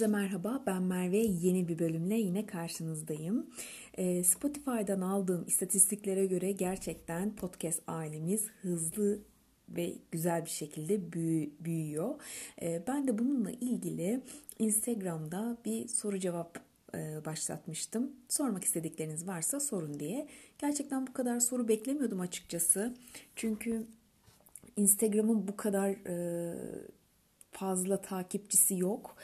Herkese merhaba, ben Merve. Yeni bir bölümle yine karşınızdayım. Ee, Spotify'dan aldığım istatistiklere göre gerçekten podcast ailemiz hızlı ve güzel bir şekilde büyüyor. Ee, ben de bununla ilgili Instagram'da bir soru cevap e, başlatmıştım. Sormak istedikleriniz varsa sorun diye. Gerçekten bu kadar soru beklemiyordum açıkçası. Çünkü Instagram'ın bu kadar e, fazla takipçisi yok.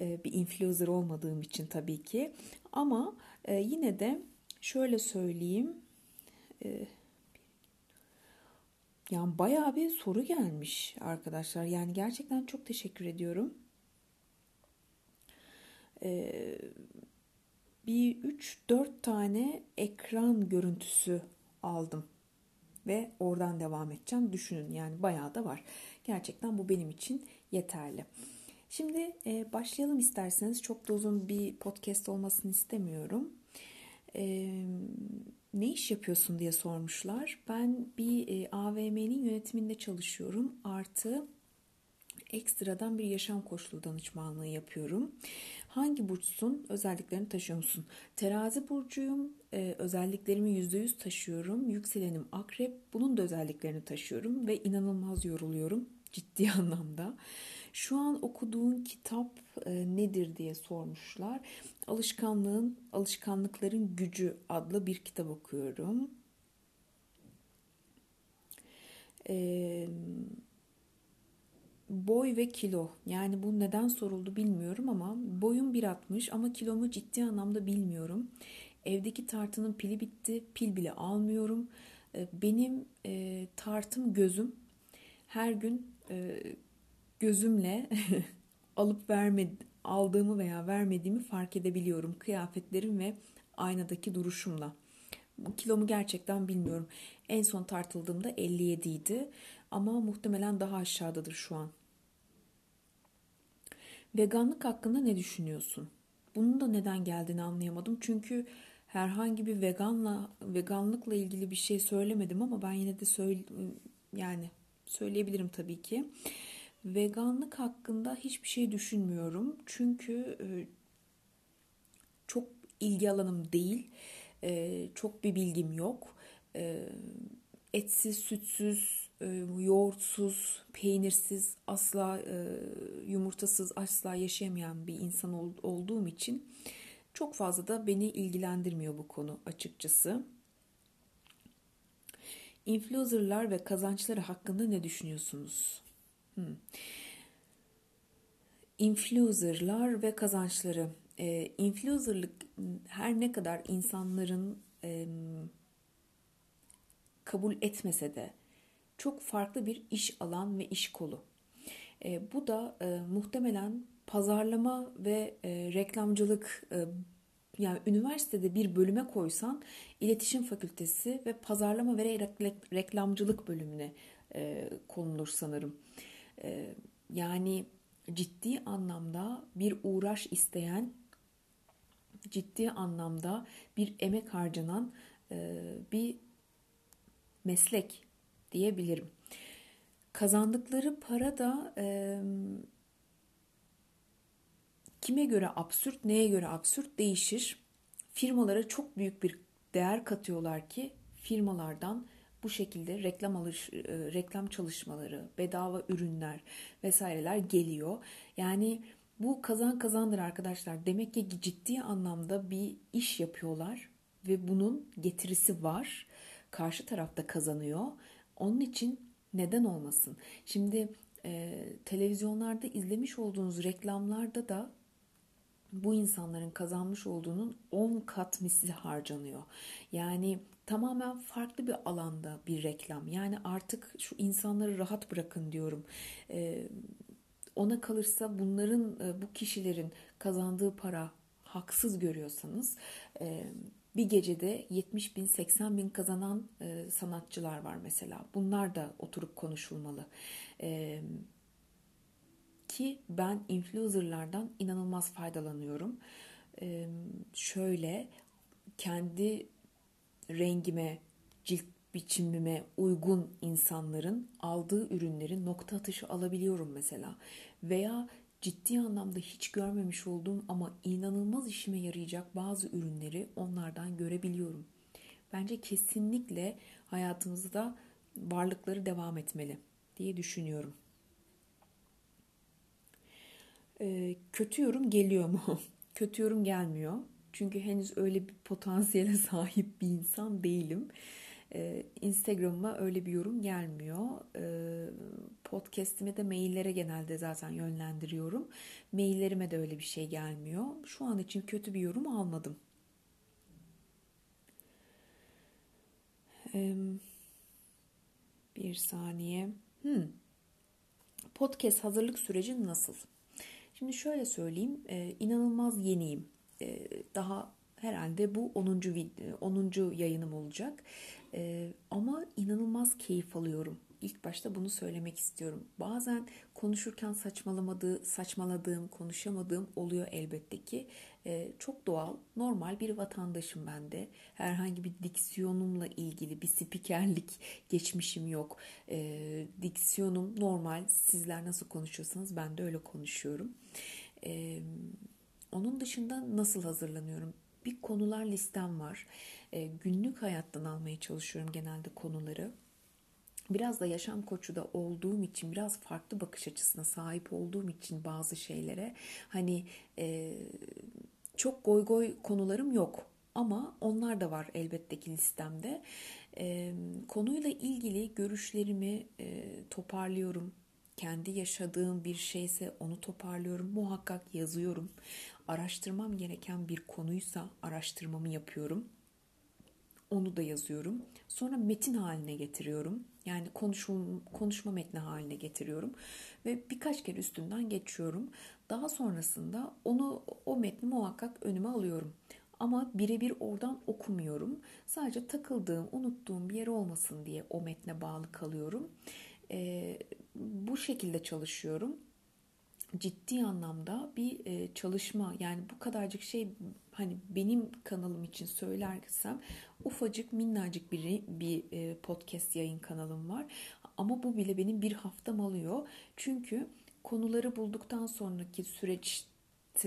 E, bir influencer olmadığım için tabii ki. Ama e, yine de şöyle söyleyeyim. E, yani bayağı bir soru gelmiş arkadaşlar. Yani gerçekten çok teşekkür ediyorum. Bir 3-4 tane ekran görüntüsü aldım ve oradan devam edeceğim. Düşünün yani bayağı da var. Gerçekten bu benim için yeterli. Şimdi e, başlayalım isterseniz. Çok da uzun bir podcast olmasını istemiyorum. E, ne iş yapıyorsun diye sormuşlar. Ben bir e, AVM'nin yönetiminde çalışıyorum. Artı ekstradan bir yaşam koşulu danışmanlığı yapıyorum. Hangi burçsun? Özelliklerini taşıyor musun? Terazi burcuyum. Ee, özelliklerimi %100 taşıyorum. Yükselenim akrep. Bunun da özelliklerini taşıyorum ve inanılmaz yoruluyorum ciddi anlamda. Şu an okuduğun kitap e, nedir diye sormuşlar. Alışkanlığın, Alışkanlıkların Gücü adlı bir kitap okuyorum. Eee boy ve kilo. Yani bu neden soruldu bilmiyorum ama boyum 1.60 ama kilomu ciddi anlamda bilmiyorum. Evdeki tartının pili bitti. Pil bile almıyorum. Ee, benim e, tartım gözüm. Her gün e, gözümle alıp verme, aldığımı veya vermediğimi fark edebiliyorum. Kıyafetlerim ve aynadaki duruşumla. Kilomu gerçekten bilmiyorum. En son tartıldığımda 57 idi ama muhtemelen daha aşağıdadır şu an. Veganlık hakkında ne düşünüyorsun? Bunun da neden geldiğini anlayamadım. Çünkü herhangi bir veganla veganlıkla ilgili bir şey söylemedim ama ben yine de söyle yani söyleyebilirim tabii ki. Veganlık hakkında hiçbir şey düşünmüyorum. Çünkü e, çok ilgi alanım değil. E, çok bir bilgim yok. E, etsiz, sütsüz, yoğurtsuz, peynirsiz, asla yumurtasız asla yaşayamayan bir insan ol, olduğum için çok fazla da beni ilgilendirmiyor bu konu açıkçası. Influencerlar ve kazançları hakkında ne düşünüyorsunuz? Hmm. Influencerlar ve kazançları. E, influencerlık her ne kadar insanların kabul etmese de çok farklı bir iş alan ve iş kolu. E, bu da e, muhtemelen pazarlama ve e, reklamcılık e, yani üniversitede bir bölüme koysan iletişim fakültesi ve pazarlama ve reklamcılık bölümüne konulur sanırım. Yani ciddi anlamda bir uğraş isteyen, ciddi anlamda bir emek harcanan e, bir meslek diyebilirim. Kazandıkları para da e, kime göre absürt, neye göre absürt değişir. Firmalara çok büyük bir değer katıyorlar ki firmalardan bu şekilde reklam alış, reklam çalışmaları, bedava ürünler vesaireler geliyor. Yani bu kazan kazandır arkadaşlar. Demek ki ciddi anlamda bir iş yapıyorlar ve bunun getirisi var. Karşı tarafta kazanıyor onun için neden olmasın? Şimdi e, televizyonlarda izlemiş olduğunuz reklamlarda da bu insanların kazanmış olduğunun 10 kat misli harcanıyor. Yani tamamen farklı bir alanda bir reklam. Yani artık şu insanları rahat bırakın diyorum. Ee, ona kalırsa bunların e, bu kişilerin kazandığı para haksız görüyorsanız e, bir gecede 70 bin 80 bin kazanan e, sanatçılar var mesela. Bunlar da oturup konuşulmalı. E, ki ben influencerlardan inanılmaz faydalanıyorum. E, şöyle kendi rengime, cilt biçimime uygun insanların aldığı ürünleri nokta atışı alabiliyorum mesela. Veya ciddi anlamda hiç görmemiş olduğum ama inanılmaz işime yarayacak bazı ürünleri onlardan görebiliyorum. Bence kesinlikle hayatımızda varlıkları devam etmeli diye düşünüyorum. Ee, kötü yorum geliyor mu? kötü yorum gelmiyor. Çünkü henüz öyle bir potansiyele sahip bir insan değilim. Ee, Instagram'ıma öyle bir yorum gelmiyor. Ee, podcast'ime de maillere genelde zaten yönlendiriyorum. Maillerime de öyle bir şey gelmiyor. Şu an için kötü bir yorum almadım. Ee, bir saniye. Hmm. Podcast hazırlık süreci nasıl? Şimdi şöyle söyleyeyim. E, inanılmaz yeniyim. E, daha herhalde bu 10. 10. yayınım olacak. E, ama inanılmaz keyif alıyorum. İlk başta bunu söylemek istiyorum. Bazen konuşurken saçmalamadığı, saçmaladığım, konuşamadığım oluyor elbette ki. E, çok doğal, normal bir vatandaşım ben de. Herhangi bir diksiyonumla ilgili bir spikerlik geçmişim yok. E, diksiyonum normal. Sizler nasıl konuşuyorsanız ben de öyle konuşuyorum. E, onun dışında nasıl hazırlanıyorum? Bir konular listem var. E, günlük hayattan almaya çalışıyorum genelde konuları biraz da yaşam koçu da olduğum için biraz farklı bakış açısına sahip olduğum için bazı şeylere hani e, çok goy goy konularım yok ama onlar da var elbette ki listemde. E, konuyla ilgili görüşlerimi e, toparlıyorum. Kendi yaşadığım bir şeyse onu toparlıyorum. Muhakkak yazıyorum. Araştırmam gereken bir konuysa araştırmamı yapıyorum. Onu da yazıyorum. Sonra metin haline getiriyorum. Yani konuşum, konuşma metni haline getiriyorum. Ve birkaç kere üstünden geçiyorum. Daha sonrasında onu o metni muhakkak önüme alıyorum. Ama birebir oradan okumuyorum. Sadece takıldığım, unuttuğum bir yer olmasın diye o metne bağlı kalıyorum. Ee, bu şekilde çalışıyorum. Ciddi anlamda bir e, çalışma yani bu kadarcık şey hani benim kanalım için söylersem ufacık minnacık bir, bir e, podcast yayın kanalım var. Ama bu bile benim bir haftam alıyor. Çünkü konuları bulduktan sonraki süreç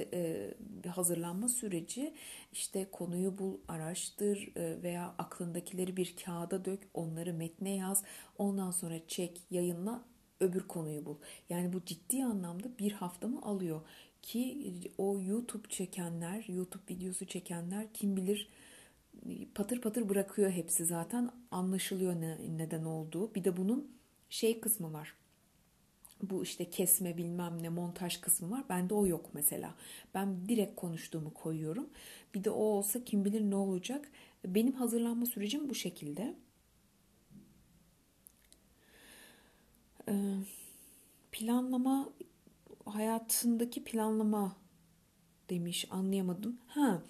e, hazırlanma süreci işte konuyu bul, araştır e, veya aklındakileri bir kağıda dök, onları metne yaz, ondan sonra çek, yayınla öbür konuyu bul. Yani bu ciddi anlamda bir haftamı alıyor ki o YouTube çekenler, YouTube videosu çekenler kim bilir patır patır bırakıyor hepsi zaten anlaşılıyor ne, neden olduğu. Bir de bunun şey kısmı var. Bu işte kesme bilmem ne montaj kısmı var. Bende o yok mesela. Ben direkt konuştuğumu koyuyorum. Bir de o olsa kim bilir ne olacak. Benim hazırlanma sürecim bu şekilde. Ee, planlama hayatındaki planlama demiş anlayamadım. Ha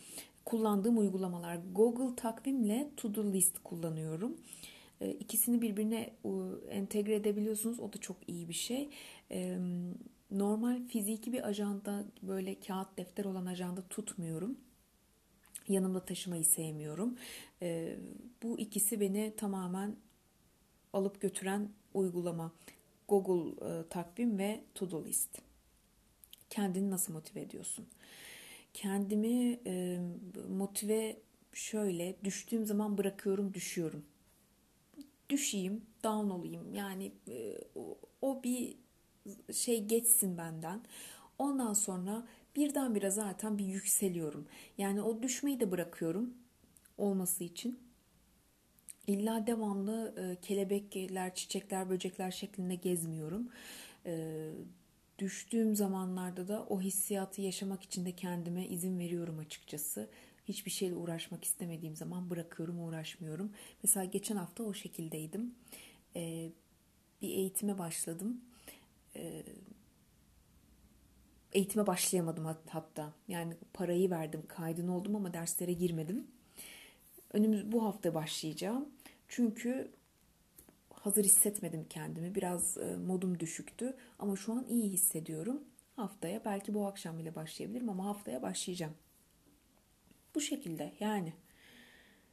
kullandığım uygulamalar Google takvimle To Do List kullanıyorum. Ee, ikisini birbirine entegre edebiliyorsunuz. O da çok iyi bir şey. Ee, normal fiziki bir ajanda böyle kağıt defter olan ajanda tutmuyorum. Yanımda taşımayı sevmiyorum. Bu ikisi beni tamamen alıp götüren uygulama. Google e, takvim ve to-do list. Kendini nasıl motive ediyorsun? Kendimi e, motive şöyle düştüğüm zaman bırakıyorum, düşüyorum. Düşeyim, down olayım. Yani e, o, bir şey geçsin benden. Ondan sonra birdenbire zaten bir yükseliyorum. Yani o düşmeyi de bırakıyorum olması için. İlla devamlı e, kelebekler, çiçekler, böcekler şeklinde gezmiyorum. E, düştüğüm zamanlarda da o hissiyatı yaşamak için de kendime izin veriyorum açıkçası. Hiçbir şeyle uğraşmak istemediğim zaman bırakıyorum, uğraşmıyorum. Mesela geçen hafta o şekildeydim. E, bir eğitime başladım. E, eğitime başlayamadım hatta. Yani parayı verdim, kaydın oldum ama derslere girmedim. Önümüz bu hafta başlayacağım. Çünkü hazır hissetmedim kendimi. Biraz e, modum düşüktü ama şu an iyi hissediyorum. Haftaya belki bu akşam bile başlayabilirim ama haftaya başlayacağım. Bu şekilde yani.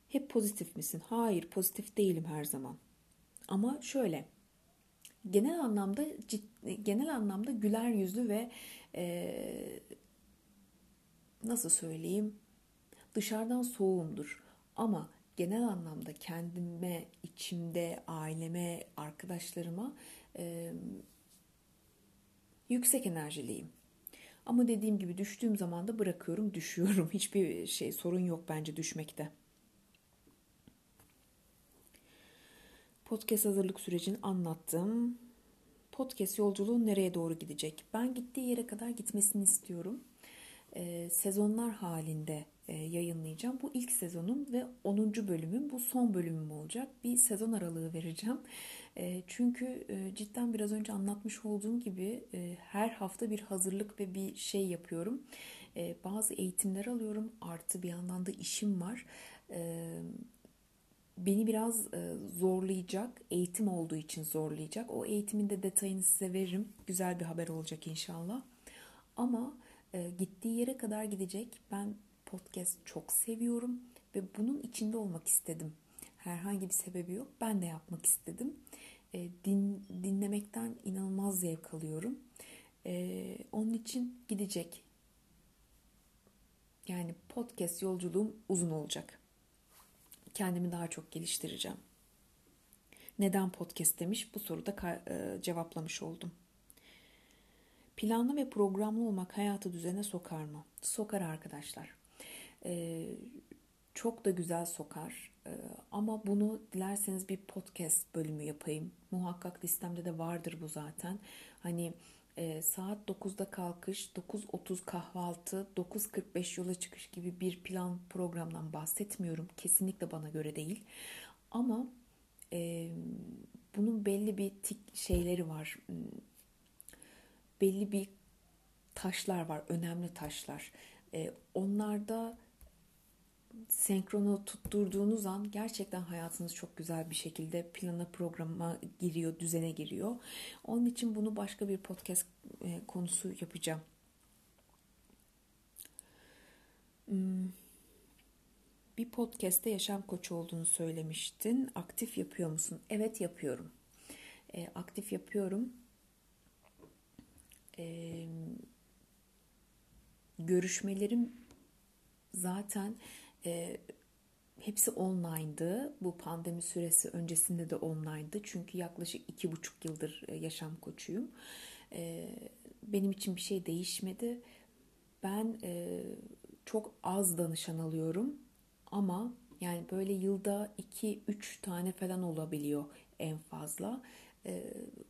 Hep pozitif misin? Hayır, pozitif değilim her zaman. Ama şöyle. genel anlamda ciddi, genel anlamda güler yüzlü ve e, nasıl söyleyeyim dışarıdan soğuğumdur. Ama genel anlamda kendime, içimde, aileme, arkadaşlarıma e, yüksek enerjiliyim. Ama dediğim gibi düştüğüm zaman da bırakıyorum, düşüyorum. Hiçbir şey sorun yok bence düşmekte. Podcast hazırlık sürecini anlattım. Podcast yolculuğu nereye doğru gidecek? Ben gittiği yere kadar gitmesini istiyorum. Ee, sezonlar halinde yayınlayacağım. Bu ilk sezonum ve 10. bölümüm. Bu son bölümüm olacak. Bir sezon aralığı vereceğim. E, çünkü e, cidden biraz önce anlatmış olduğum gibi her hafta bir hazırlık ve bir şey yapıyorum. Bazı eğitimler alıyorum. Artı bir yandan da işim var. Beni biraz zorlayacak. Eğitim olduğu için zorlayacak. O eğitimin de detayını size veririm. Güzel bir haber olacak inşallah. Ama gittiği yere kadar gidecek. Ben podcast çok seviyorum ve bunun içinde olmak istedim. Herhangi bir sebebi yok. Ben de yapmak istedim. E, din, dinlemekten inanılmaz zevk alıyorum. E, onun için gidecek. Yani podcast yolculuğum uzun olacak. Kendimi daha çok geliştireceğim. Neden podcast demiş? Bu soruda e, cevaplamış oldum. Planlı ve programlı olmak hayatı düzene sokar mı? Sokar arkadaşlar e, çok da güzel sokar. E, ama bunu dilerseniz bir podcast bölümü yapayım. Muhakkak listemde de vardır bu zaten. Hani e, saat 9'da kalkış, 9.30 kahvaltı, 9.45 yola çıkış gibi bir plan programdan bahsetmiyorum. Kesinlikle bana göre değil. Ama e, bunun belli bir tik şeyleri var. Hmm, belli bir taşlar var, önemli taşlar. E, onlarda senkronu tutturduğunuz an gerçekten hayatınız çok güzel bir şekilde plana programa giriyor, düzene giriyor. Onun için bunu başka bir podcast e, konusu yapacağım. Hmm. Bir podcast'te yaşam koçu olduğunu söylemiştin. Aktif yapıyor musun? Evet yapıyorum. E, aktif yapıyorum. E, görüşmelerim zaten e, hepsi online'dı. Bu pandemi süresi öncesinde de online'dı. Çünkü yaklaşık iki buçuk yıldır e, yaşam koçuyum. E, benim için bir şey değişmedi. Ben e, çok az danışan alıyorum ama yani böyle yılda 2-3 tane falan olabiliyor en fazla. E,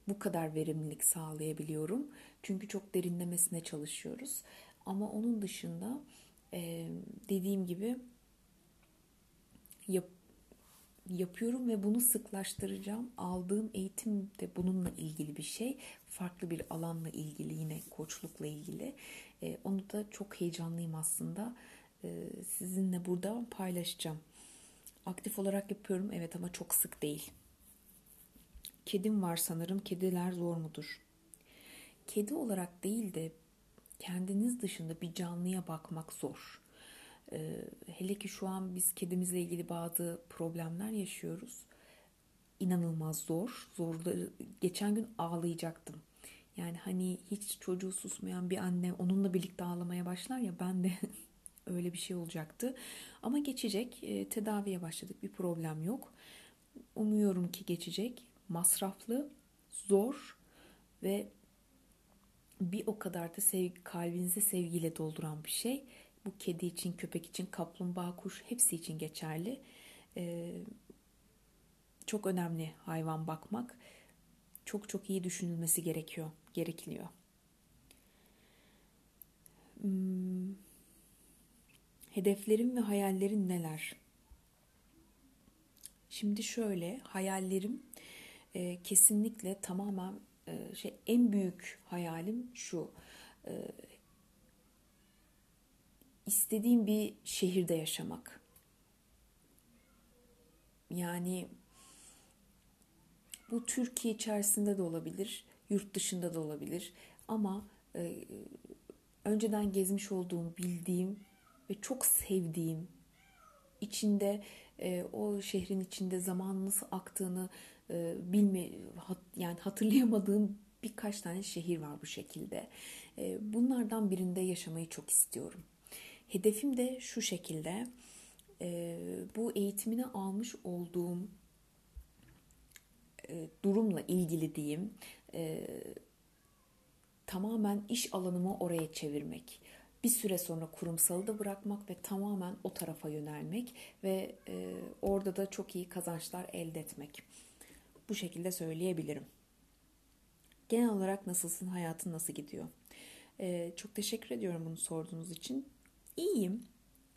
bu kadar verimlilik sağlayabiliyorum. Çünkü çok derinlemesine çalışıyoruz. Ama onun dışında e, dediğim gibi yap, yapıyorum ve bunu sıklaştıracağım. Aldığım eğitim de bununla ilgili bir şey. Farklı bir alanla ilgili yine koçlukla ilgili. E, onu da çok heyecanlıyım aslında. E, sizinle burada paylaşacağım. Aktif olarak yapıyorum evet ama çok sık değil. Kedim var sanırım. Kediler zor mudur? Kedi olarak değil de kendiniz dışında bir canlıya bakmak zor. Ee, hele ki şu an biz kedimizle ilgili bazı problemler yaşıyoruz. İnanılmaz zor. Zorları geçen gün ağlayacaktım. Yani hani hiç çocuğu susmayan bir anne onunla birlikte ağlamaya başlar ya ben de öyle bir şey olacaktı. Ama geçecek. E, tedaviye başladık. Bir problem yok. Umuyorum ki geçecek. Masraflı, zor ve bir o kadar da sevgi, kalbinizi sevgiyle dolduran bir şey. Bu kedi için, köpek için, kaplumbağa, kuş hepsi için geçerli. Ee, çok önemli hayvan bakmak. Çok çok iyi düşünülmesi gerekiyor, gerekliyor. Hmm. Hedeflerin ve hayallerin neler? Şimdi şöyle, hayallerim e, kesinlikle tamamen e, şey en büyük hayalim şu. E, istediğim bir şehirde yaşamak. Yani bu Türkiye içerisinde de olabilir, yurt dışında da olabilir. Ama e, önceden gezmiş olduğum, bildiğim ve çok sevdiğim, içinde e, o şehrin içinde zaman nasıl aktığını e, bilme hat, yani hatırlayamadığım birkaç tane şehir var bu şekilde. E, bunlardan birinde yaşamayı çok istiyorum. Hedefim de şu şekilde. E, bu eğitimini almış olduğum e, durumla ilgili diyeyim. E, tamamen iş alanımı oraya çevirmek. Bir süre sonra kurumsalı da bırakmak ve tamamen o tarafa yönelmek ve orada da çok iyi kazançlar elde etmek. Bu şekilde söyleyebilirim. Genel olarak nasılsın, hayatın nasıl gidiyor? Çok teşekkür ediyorum bunu sorduğunuz için. İyiyim,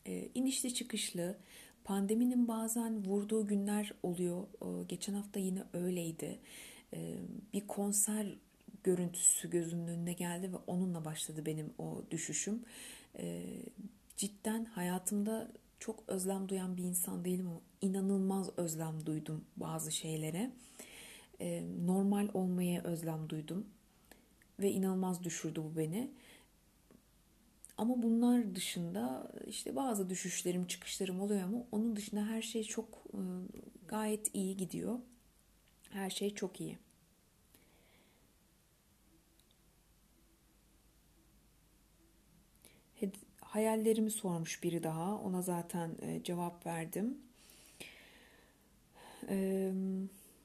ee, inişli çıkışlı. Pandeminin bazen vurduğu günler oluyor. Ee, geçen hafta yine öyleydi. Ee, bir konser görüntüsü gözümün önüne geldi ve onunla başladı benim o düşüşüm. Ee, cidden hayatımda çok özlem duyan bir insan değilim ama inanılmaz özlem duydum bazı şeylere. Ee, normal olmaya özlem duydum ve inanılmaz düşürdü bu beni. Ama bunlar dışında işte bazı düşüşlerim, çıkışlarım oluyor ama onun dışında her şey çok e, gayet iyi gidiyor. Her şey çok iyi. Hayallerimi sormuş biri daha. Ona zaten e, cevap verdim.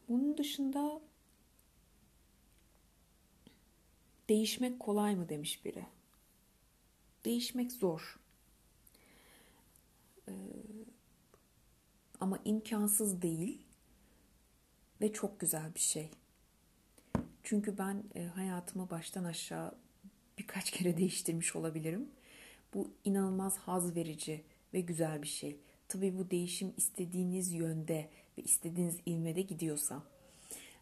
Bunun dışında değişmek kolay mı demiş biri. Değişmek zor. Ee, ama imkansız değil ve çok güzel bir şey. Çünkü ben e, hayatımı baştan aşağı birkaç kere değiştirmiş olabilirim. Bu inanılmaz haz verici ve güzel bir şey. Tabii bu değişim istediğiniz yönde ve istediğiniz ilmede gidiyorsa.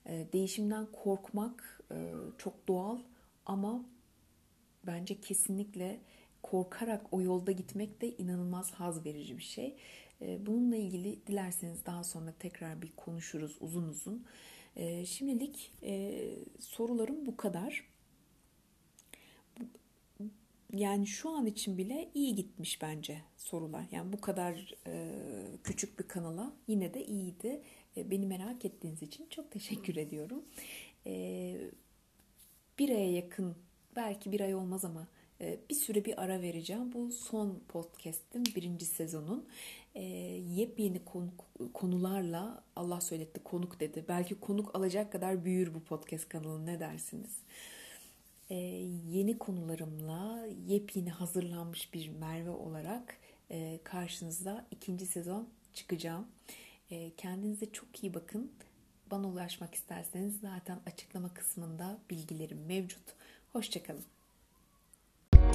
E, değişimden korkmak e, çok doğal ama bence kesinlikle korkarak o yolda gitmek de inanılmaz haz verici bir şey. E, bununla ilgili dilerseniz daha sonra tekrar bir konuşuruz uzun uzun. Şimdilik sorularım bu kadar yani şu an için bile iyi gitmiş bence sorular. Yani bu kadar e, küçük bir kanala yine de iyiydi. E, beni merak ettiğiniz için çok teşekkür ediyorum. E, bir aya yakın, belki bir ay olmaz ama e, bir süre bir ara vereceğim. Bu son podcast'im, birinci sezonun. E, yepyeni konularla, Allah söyletti konuk dedi. Belki konuk alacak kadar büyür bu podcast kanalı ne dersiniz? e, yeni konularımla yepyeni hazırlanmış bir Merve olarak e, karşınızda ikinci sezon çıkacağım. Kendinize çok iyi bakın. Bana ulaşmak isterseniz zaten açıklama kısmında bilgilerim mevcut. Hoşçakalın.